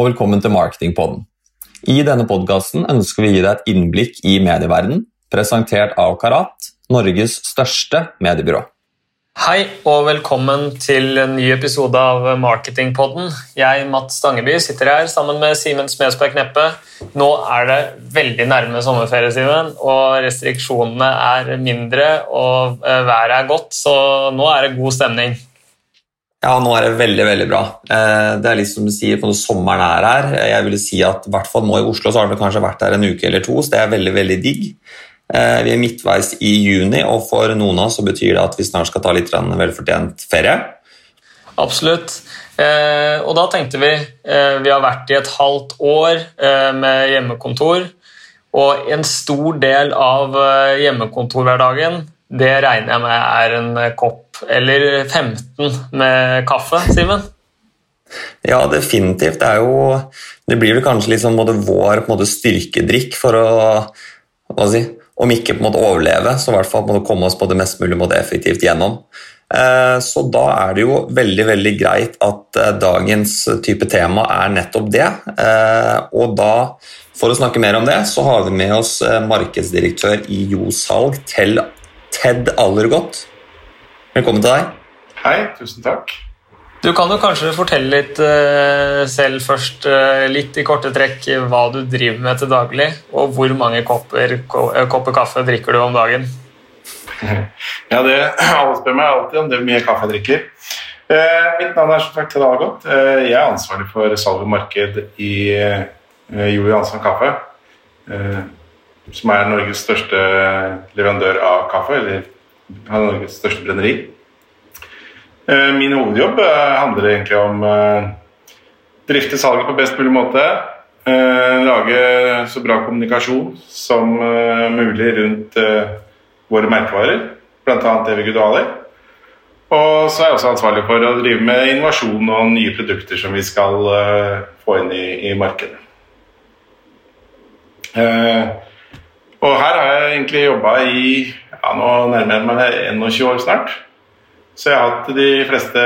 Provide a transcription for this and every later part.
Og velkommen til Marketingpodden. I denne podkasten ønsker vi å gi deg et innblikk i medieverdenen, presentert av Karat, Norges største mediebyrå. Hei og velkommen til en ny episode av Marketingpodden. Jeg, Matt Stangeby, sitter her sammen med Simen Smedsberg Kneppe. Nå er det veldig nærme sommerferie, Simen, og restriksjonene er mindre og eh, været er godt, så nå er det god stemning. Ja, nå er det veldig veldig bra. Eh, det er litt som du sier, på sommeren er her. Jeg vil si at i hvert fall nå i Oslo så har det kanskje vært her en uke eller to, så det er veldig veldig digg. Eh, vi er midtveis i juni, og for noen av oss så betyr det at vi snart skal ta litt velfortjent ferie. Absolutt. Eh, og da tenkte vi Vi har vært i et halvt år med hjemmekontor. Og en stor del av hjemmekontorhverdagen det regner jeg med er en kopp eller 15 med kaffe, Simen? Ja, definitivt. Det, jo, det blir vel kanskje liksom vår måte, styrkedrikk for å si, om ikke på en måte overleve, så i hvert fall komme oss på det mest mulig måte effektivt gjennom. Eh, så da er det jo veldig veldig greit at eh, dagens type tema er nettopp det. Eh, og da, for å snakke mer om det, så har vi med oss markedsdirektør i Jo Salg, Ted Allergodt. Velkommen til deg. Hei, tusen takk. Du kan jo kanskje fortelle litt uh, selv først, uh, litt i korte trekk, hva du driver med til daglig, og hvor mange kopper, ko eh, kopper kaffe drikker du om dagen? Ja, det Alle spør meg alltid om det er mye kaffe jeg drikker. Uh, mitt navn er som sagt Ted Algot. jeg er ansvarlig for salg og marked i Jo Johansson Kaffe, som er Norges største leverandør av kaffe, eller har Norges største brenneri. Eh, min hovedjobb eh, handler egentlig om å drifte salget på best mulig måte. Lage så bra kommunikasjon som mulig rundt våre merkevarer, bl.a. Evig Gudaler. Og så er jeg også ansvarlig for å drive med innovasjon og nye produkter som vi skal få inn i, i markedet. Og her har jeg egentlig jobba i ja, nå nærmer jeg meg 21 år snart. Så jeg har hatt de fleste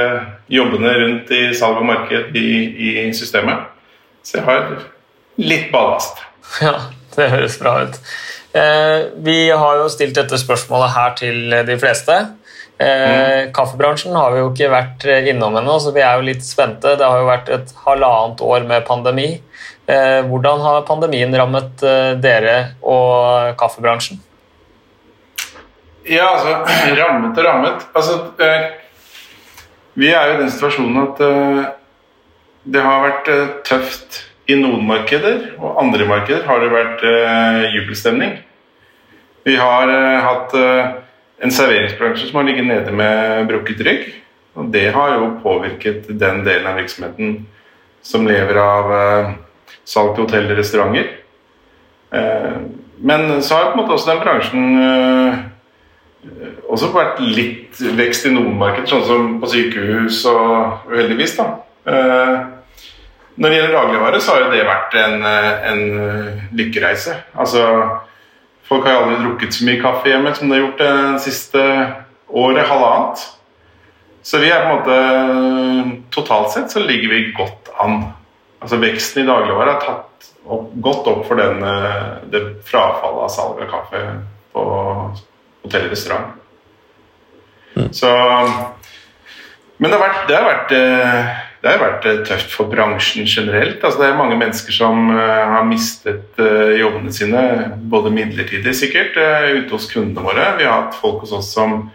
jobbene rundt i salg og marked i, i systemet. Så jeg har litt ballast. Ja, det høres bra ut. Eh, vi har jo stilt dette spørsmålet her til de fleste. Eh, mm. Kaffebransjen har vi jo ikke vært innom ennå, så vi er jo litt spente. Det har jo vært et halvannet år med pandemi. Eh, hvordan har pandemien rammet eh, dere og kaffebransjen? Ja, altså Rammet og rammet. Altså, eh, vi er jo i den situasjonen at eh, det har vært eh, tøft i noen markeder, og andre markeder har det vært eh, jubelstemning. Vi har eh, hatt eh, en serveringsbransje som har ligget nede med brukket rygg. Og det har jo påvirket den delen av virksomheten som lever av salg til hotell og restauranter. men så har på en måte også den bransjen Eh, også vært litt vekst i noen markeder, sånn som på sykehus og uheldigvis. da. Eh, når det gjelder dagligvare, så har jo det vært en, eh, en lykkereise. Altså, Folk har jo aldri drukket så mye kaffe hjemme som de har gjort det siste året, halvannet. Så vi er på en måte Totalt sett så ligger vi godt an. Altså Veksten i dagligvare har tatt opp, godt opp for den, det frafallet av salg av kaffe på hotell og restaurant. Mm. Så Men det har vært, det har vært, eh, det har vært eh, tøft for bransjen generelt. Altså, det er mange mennesker som eh, har mistet jobbene sine, både midlertidig sikkert, ute hos kundene våre. Vi har hatt folk hos oss som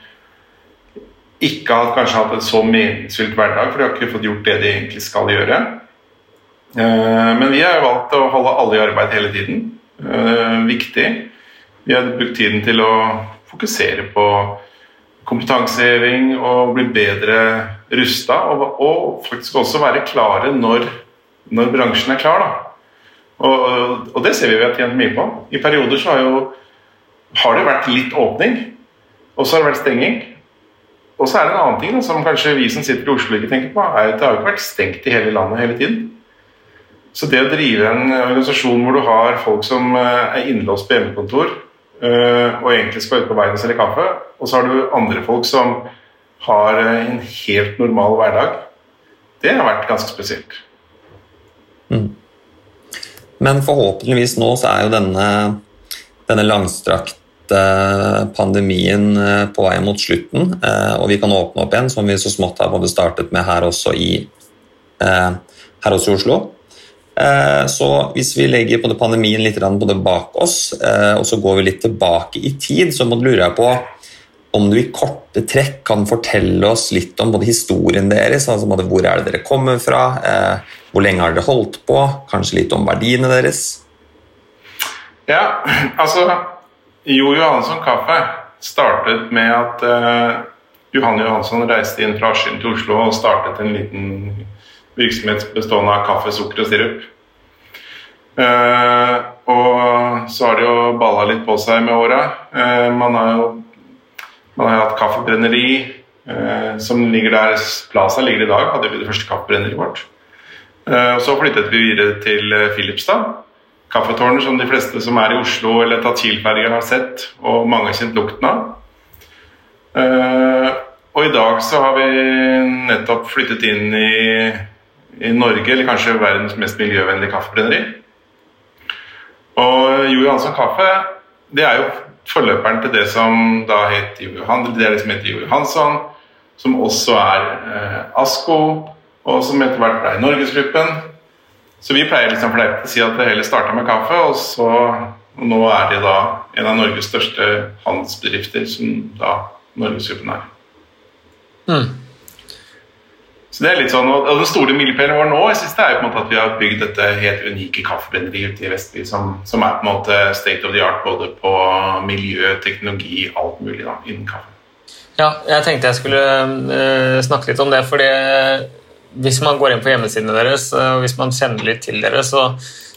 ikke har kanskje hatt en så meningsfylt hverdag, for de har ikke fått gjort det de egentlig skal gjøre. Men vi har valgt å holde alle i arbeid hele tiden. Viktig. Vi har brukt tiden til å fokusere på kompetanseheving og bli bedre rusta. Og, og, faktisk også være klare når, når bransjen er klar. Og, og, det ser vi vi har tjent mye på. I perioder så har, jo, har det vært litt åpning, og så har det vært stenging. Og så er det en annen ting da, som kanskje vi som sitter i Oslo ikke tenker på, er at det har ikke vært stengt i hele landet hele tiden. Så det å drive en organisasjon hvor du har folk som eh, er innlåst på hjemmekontor, Eh, og egentlig skal ut på veien og selge kaffe. Og så har du andre folk som har eh, en helt normal hverdag. Det har vært ganske spesielt. Men forhåpentligvis nå så er jo denne, denne langstrakte pandemien eh, på vei mot slutten, eh, og vi kan åpne opp igjen, som vi så smått har både startet med her også i, her også i Oslo. Så hvis vi legger både pandemien litt både bak oss, og så går vi litt tilbake i tid, så lurer jeg på om du i korte trekk kan fortelle oss litt om både historien deres, altså hvor er det dere kommer fra, hvor lenge har dere holdt på, kanskje litt om verdiene deres? Ja, altså Jo Johansson Kaffe startet med at eh, Johan Johansson reiste inn fra Askim til Oslo og startet en liten virksomhet bestående av kaffe, sukker og sirup. Eh, og så har det jo balla litt på seg med åra. Uh, man har jo man har hatt kaffebrenneri uh, som ligger der Plaza ligger i dag, hadde vi det første kaffebrenneriet vårt. og så flyttet vi videre til Filipstad Kaffetårnet som de fleste som er i Oslo eller tatt Kiel-ferja har sett, og mange har kjent lukten av. Og i dag så har vi nettopp flyttet inn i, i Norge, eller kanskje verdens mest miljøvennlige kaffebrenneri. Og Jo Johansson kaffe, det er jo forløperen til det som da het Jo Johan, det er det som heter Jo Johansson, som også er eh, Asko, og som etter hvert ble Norgesgruppen. Så vi pleier liksom fleipt å si at det hele starta med kaffe, og så og nå er de da en av Norges største handelsbedrifter, som da Norgesgruppen er. Mm. Så det er litt sånn, og Den store milepælen vår nå jeg synes det er jo på en måte at vi har bygd dette helt unike kaffebrenneriet i Vestby, som, som, er på en måte state of the art både på miljø, teknologi, alt mulig da, innen kaffe. Ja, jeg tenkte jeg skulle uh, snakke litt om det, fordi hvis man går inn på hjemmesidene deres eh, og hvis man kjenner litt til dere, så,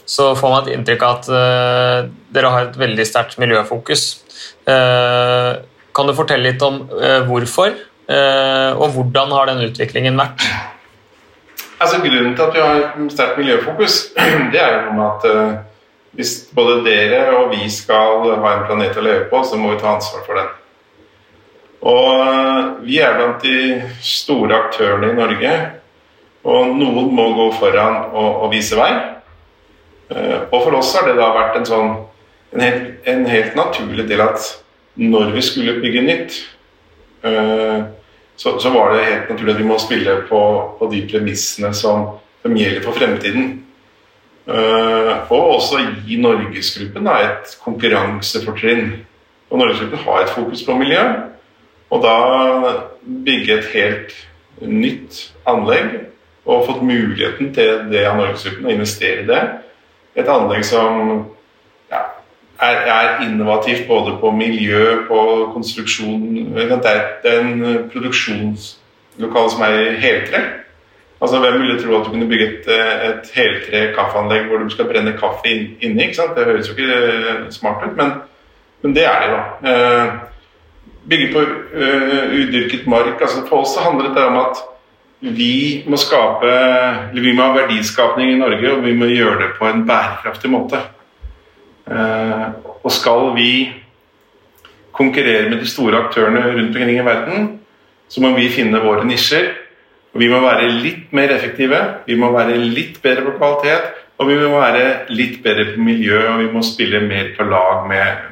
så får man et inntrykk av at uh, dere har et veldig sterkt miljøfokus. Uh, kan du fortelle litt om hvorfor, og hvordan har den utviklingen vært? Altså, grunnen til at vi har sterkt miljøfokus, det er jo med at hvis både dere og vi skal ha en planet å leve på, så må vi ta ansvar for den. Og vi er blant de store aktørene i Norge og noen må gå foran og, og vise vei. Eh, og for oss har det da vært en sånn en helt, en helt naturlig del at når vi skulle bygge nytt, eh, så, så, var det helt naturlig at vi må spille på, på de premissene som, som, gjelder for fremtiden. Eh, og også gi Norgesgruppen et konkurransefortrinn. Og Norgesgruppen har et fokus på miljø. Og da bygge et helt nytt anlegg og fått muligheten til det av Norgesgruppen å investere i det. Et anlegg som er, er, innovativt både på miljø, på konstruksjon Det er en produksjonslokale som er heltre. Altså, Hvem ville tro at du kunne bygge et, et heltre kaffeanlegg hvor du skal brenne kaffe inni? ikke sant? Det høres jo ikke eh, smart ut, men, men det er det, da. Eh, bygge på uh, udyrket mark. altså For oss handler det om at vi må skape eller vi må ha verdiskapning i Norge, og vi må gjøre det på en bærekraftig måte. Eh, og skal vi konkurrere med de store aktørene rundt omkring i verden, så må vi finne våre nisjer. Og vi må være litt mer effektive, vi må være litt bedre på kvalitet, og vi må være litt bedre på miljø, og vi må spille mer på lag med,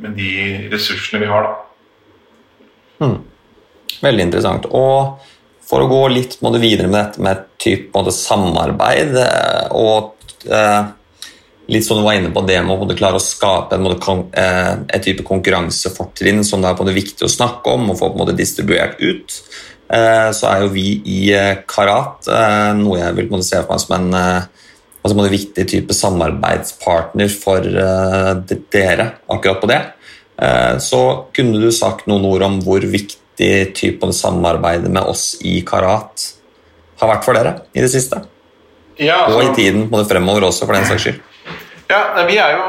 med de ressursene vi har. Hmm. Veldig interessant. Og for å gå litt videre med dette med typ, måte, samarbeid eh, og eh, litt sånn du var inne på det med å klare å skape en, måte, eh, et type konkurransefortrinn som det er på det viktig å snakke om og få på en måte distribuert ut, eh, så er jo vi i eh, Karat noe jeg vil se for meg som en altså, måte, viktig type samarbeidspartner for dere akkurat på det. Så kunne du sagt noen ord om hvor viktig typen samarbeidet med oss i Karat har vært for dere i det siste? Ja, altså, og i tiden på det fremover også, for den saks skyld. Ja, vi, jo,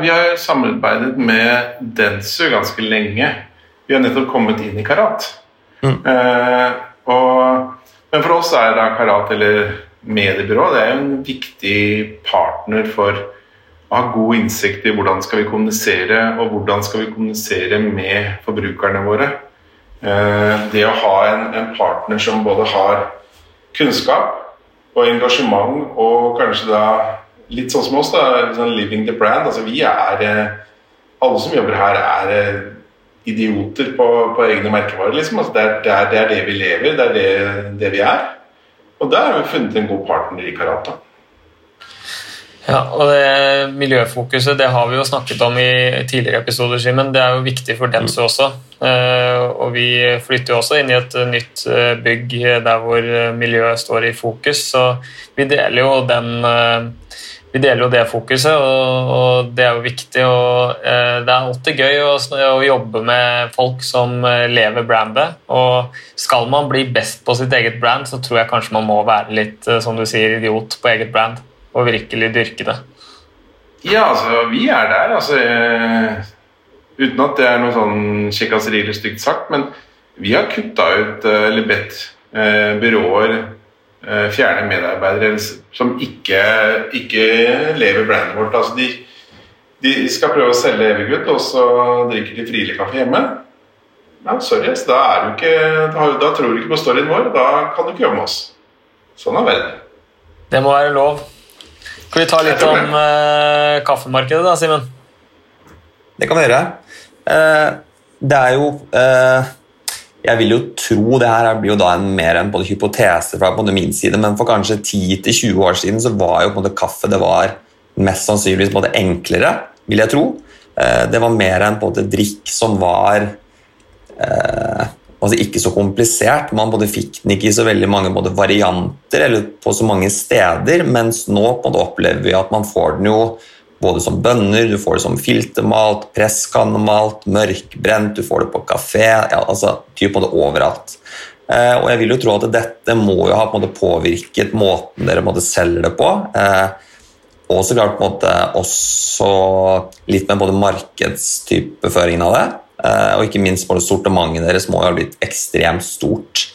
vi har samarbeidet med Densu ganske lenge. Vi har nettopp kommet inn i Karat. Mm. Eh, og, men for oss er da Karat, eller mediebyrå, det er en viktig partner for å ha god innsikt i hvordan skal vi kommunisere, og hvordan skal vi kommunisere med forbrukerne våre. Eh, det å ha en, en, partner som både har kunnskap og engasjement, og kanskje da litt sånn som oss, da, sånn living the brand. Altså, vi er eh, Alle som jobber her, er eh, idioter på, på egne merkevarer. Liksom. Altså, det, er, det, er, det, er, det vi lever, det er det, det vi er. Og der har vi funnet en god partner i Karata. Ja, og det Miljøfokuset det har vi jo snakket om i tidligere episoder, men Det er jo viktig for Denso også. Uh, og vi flytter jo også inn i et nytt bygg der hvor miljøet står i fokus. Så vi deler jo den vi deler jo det fokuset, og, og det er jo viktig. og Det er alltid gøy å, å, jobbe med folk som lever brandet. og Skal man bli best på sitt eget brand, så tror jeg kanskje man må være litt som du sier, idiot på eget brand og virkelig dyrke det? Ja, altså, vi er der. altså eh, Uten at det er noe sånn kjekkaseri eller stygt sagt, men vi har kutta ut, eh, eller bedt eh, byråer eh, fjerne medarbeidere som ikke, ikke lever brandet vårt. altså de, de skal prøve å selge Evergood, og så drikker de Friele-kaffe hjemme. Ja, sorry, da, er du ikke, da, da tror du ikke på storyen vår, da kan du ikke jobbe med oss. Sånn er verden. Det må være lov. Skal vi ta litt om uh, kaffemarkedet, da, Simen? Det kan vi gjøre. Uh, det er jo uh, Jeg vil jo tro det her blir jo da en, mer en hypotese fra min side, men for kanskje 10-20 år siden så var jo på en måte kaffe det var mest sannsynligvis på en måte enklere, vil jeg tro. det var mer en på en måte drikk som var altså ikke så komplisert. Man både fikk den ikke i så veldig mange varianter eller på så mange steder, mens nå opplever vi at man får den jo både som bønner, du får det som filtermalt, presskannemalt, mørkbrent, du får det på kafé ja, altså typ på det overalt. Eh, og jeg vil jo tro at dette må jo ha på en måte påvirket måten dere måtte selge det på. Eh, og så klart på en måte også litt med både markedstypeføringen av det. Eh, og ikke minst både sortimentet deres må jo ha blitt ekstremt stort.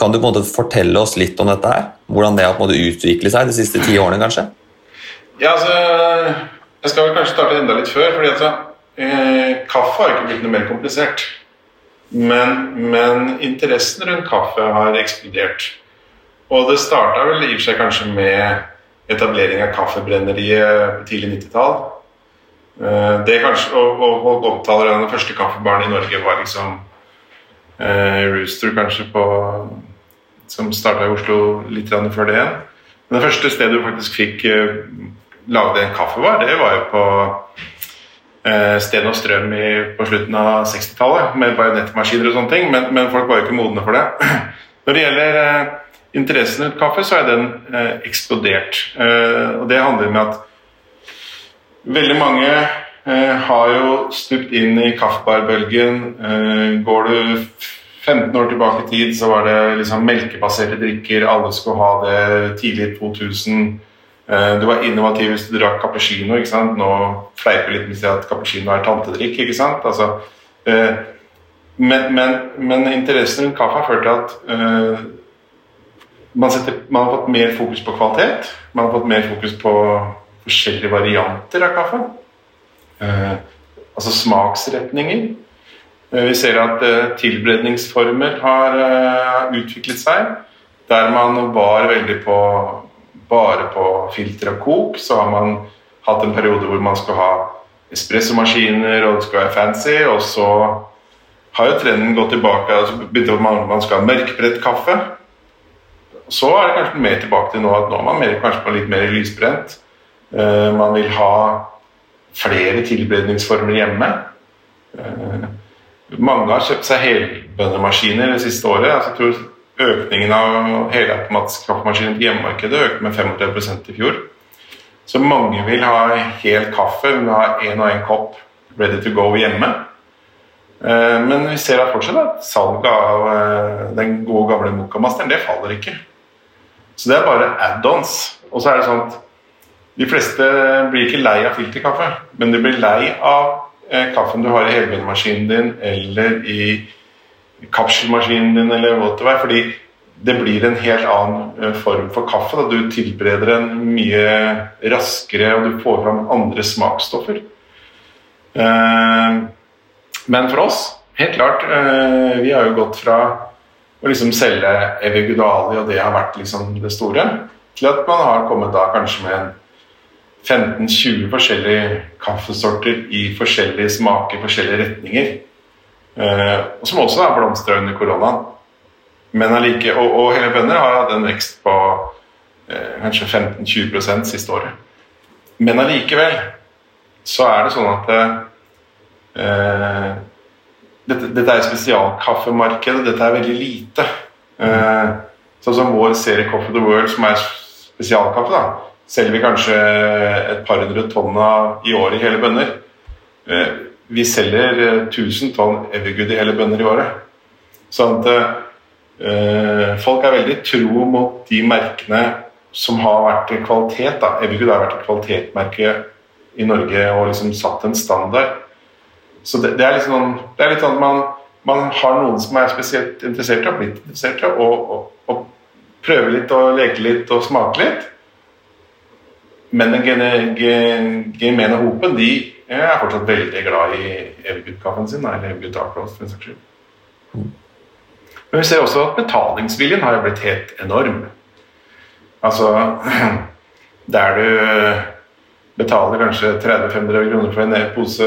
Kan du på en måte fortelle oss litt om dette her? Hvordan det har på en måte utviklet seg de siste ti årene, kanskje? Ja, altså Jeg skal vel kanskje starte enda litt før. fordi altså, eh, Kaffe har ikke blitt noe mer komplisert. Men, men, interessen rundt kaffe har eksplodert. Og det starta vel i og for seg kanskje med etablering av kaffebrenneriet på tidlig 90-tall. Eh, det kanskje, og, og, og omtaler den første kaffebaren i Norge var liksom eh, Rooster, kanskje, på, som starta i Oslo litt før det igjen. Men det første stedet du faktisk fikk eh, lagd en kaffebar, det var jo på eh, Sten og Strøm i, på slutten av 60-tallet, med bajonettmaskiner og sånne ting, men, men, folk var jo ikke modne for det. Når det gjelder eh, interessen rundt kaffe, så er den eh, eksplodert. og det handler med at Veldig mange eh, har jo stupt inn i kaffebarbølgen. Eh, går du 15 år tilbake i tid, så var det liksom melkebaserte drikker. Alle skulle ha det tidlig i 2000. Eh, du var innovativ hvis du drakk cappuccino. ikke sant? Nå fleiper litt med å si at cappuccino er tantedrikk. ikke sant? Altså, eh, men, men, men, interessen rundt kaffe har ført til at eh, man, setter, man har fått mer fokus på kvalitet. Man har fått mer fokus på forskjellige varianter av kaffe. Altså smaksretninger. Vi ser at eh, tilberedningsformer har utviklet seg. Der man var veldig på bare på filter og kok, så har man hatt en periode hvor man skal ha espressomaskiner og det skal være fancy, og så har jo trenden gått tilbake. altså begynte man, man skal ha mørkbredt kaffe. Så er det kanskje mer tilbake til nå at nå er man mer, kanskje litt mer lysbrent. Uh, man vil ha flere tilberedningsformer hjemme. Uh, mange har kjøpt seg helbønnemaskiner det siste året. Altså, jeg tror Økningen av helautomatiske kaffemaskiner på hjemmemarkedet økte med 35% i fjor. Så mange vil ha hel kaffe, vil ha én og én kopp ready to go hjemme. Eh, men vi ser at fortsatt at salget av den gode, gamle Mokamasteren det faller ikke. Så det er bare add-ons. Og så er det sånn at de fleste blir ikke lei av filterkaffe, men de blir lei av eh, kaffen du har i helbønnemaskinen din eller i kapselmaskinen din eller whatever, fordi det blir en helt annen eh, form for kaffe. Da. Du tilbereder den mye raskere, og du får fram andre smaksstoffer. Eh, men for oss, helt klart eh, Vi har jo gått fra å liksom selge Evigudali, og det har vært liksom det store, til at man har kommet da kanskje med 15-20 forskjellige kaffesorter i forskjellige smaker, forskjellige retninger. Eh, som også er blomstra under koronaen. Men allike, og, og hele bønder har hatt en vekst på eh, kanskje 15-20% siste året. Men allikevel så er det sånn at eh, dette, dette er spesialkaffemarkedet. Dette er veldig lite. Sånn som vår serie Coffee the World, som er spesialkaffe, da, selger vi kanskje et par hundre tonn i året i hele bønder. Eh, vi selger 1000 tonn Evergood i hele bønder i året. Sånn at eh, folk er veldig tro mot de merkene som har vært kvalitet. da. Evergood har vært et kvalitetsmerke i Norge og liksom satt en standard. Så det, det er liksom det er litt sånn at man, man, har noen som er spesielt interessert i, og blitt interessert i, og, og, og prøve litt og leke litt og smake litt. Men den gemene hopen de er fortsatt veldig glad i Evergood-kaffen sin. Eller Dark Roast, for en saks skyld. Men vi ser også at betalingsviljen har blitt helt enorm. Altså Der du betaler kanskje 30-500 kroner for en pose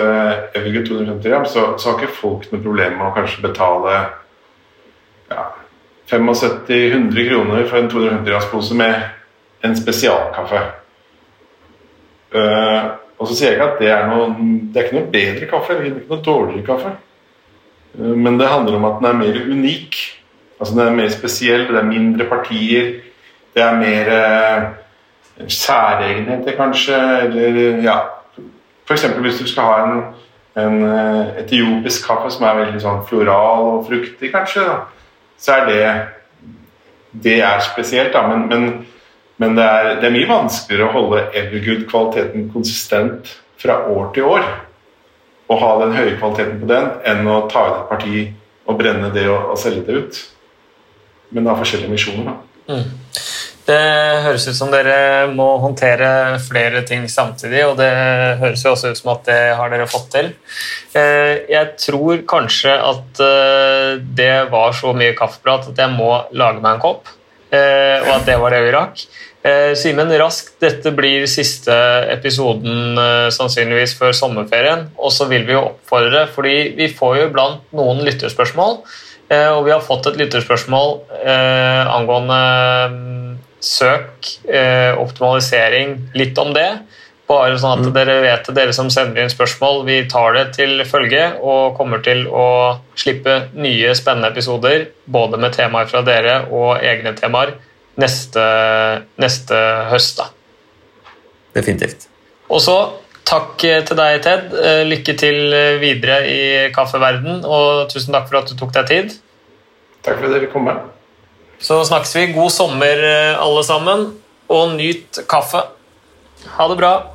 Evergood 250 gram, så, så, har ikke folk noe problem med å kanskje betale ja, 75-100 kroner for en 250 grams pose med en spesialkaffe. Uh, og så sier jeg ikke at det er noe Det er ikke noe bedre kaffe det er ikke noe dårligere kaffe. Uh, men det handler om at den er mer unik. Altså Den er mer spesiell, det er mindre partier, det er mer eh, særegenheter, kanskje. Eller ja F.eks. hvis du skal ha en, en etiopisk kaffe som er veldig sånn floral og fruktig, kanskje. Da så er det Det er spesielt, da, men, men, men det, er, det, er, mye vanskeligere å holde Evergood-kvaliteten konsistent fra år til år. Og ha den høye kvaliteten på den, enn å ta ut et parti og brenne det og, og selge det ut. Men det har forskjellige misjoner, da. Mm. Det høres ut som dere må håndtere flere ting samtidig, og det høres jo også ut som at det har dere fått til. Eh, jeg tror kanskje at eh, det var så mye kaffeprat at jeg må lage meg en kopp, og at det var det vi rakk. Simen, raskt, dette blir siste episoden sannsynligvis før sommerferien. Og så vil vi jo oppfordre, fordi vi får jo iblant noen lytterspørsmål. Og vi har fått et lytterspørsmål angående søk, eh, optimalisering, litt om det. Bare sånn at mm. dere vet det, dere som sender inn spørsmål. Vi tar det til følge og kommer til å slippe nye spennende episoder, både med temaer fra dere og egne temaer, neste, neste høst. da. Definitivt. Og så takk til deg, Ted. Eh, lykke til videre i kaffeverden, og tusen takk for at du tok deg tid. Takk for at dere kom. Med. Så snakkes vi. God sommer, eh, alle sammen. Og nyt kaffe. Ha det bra.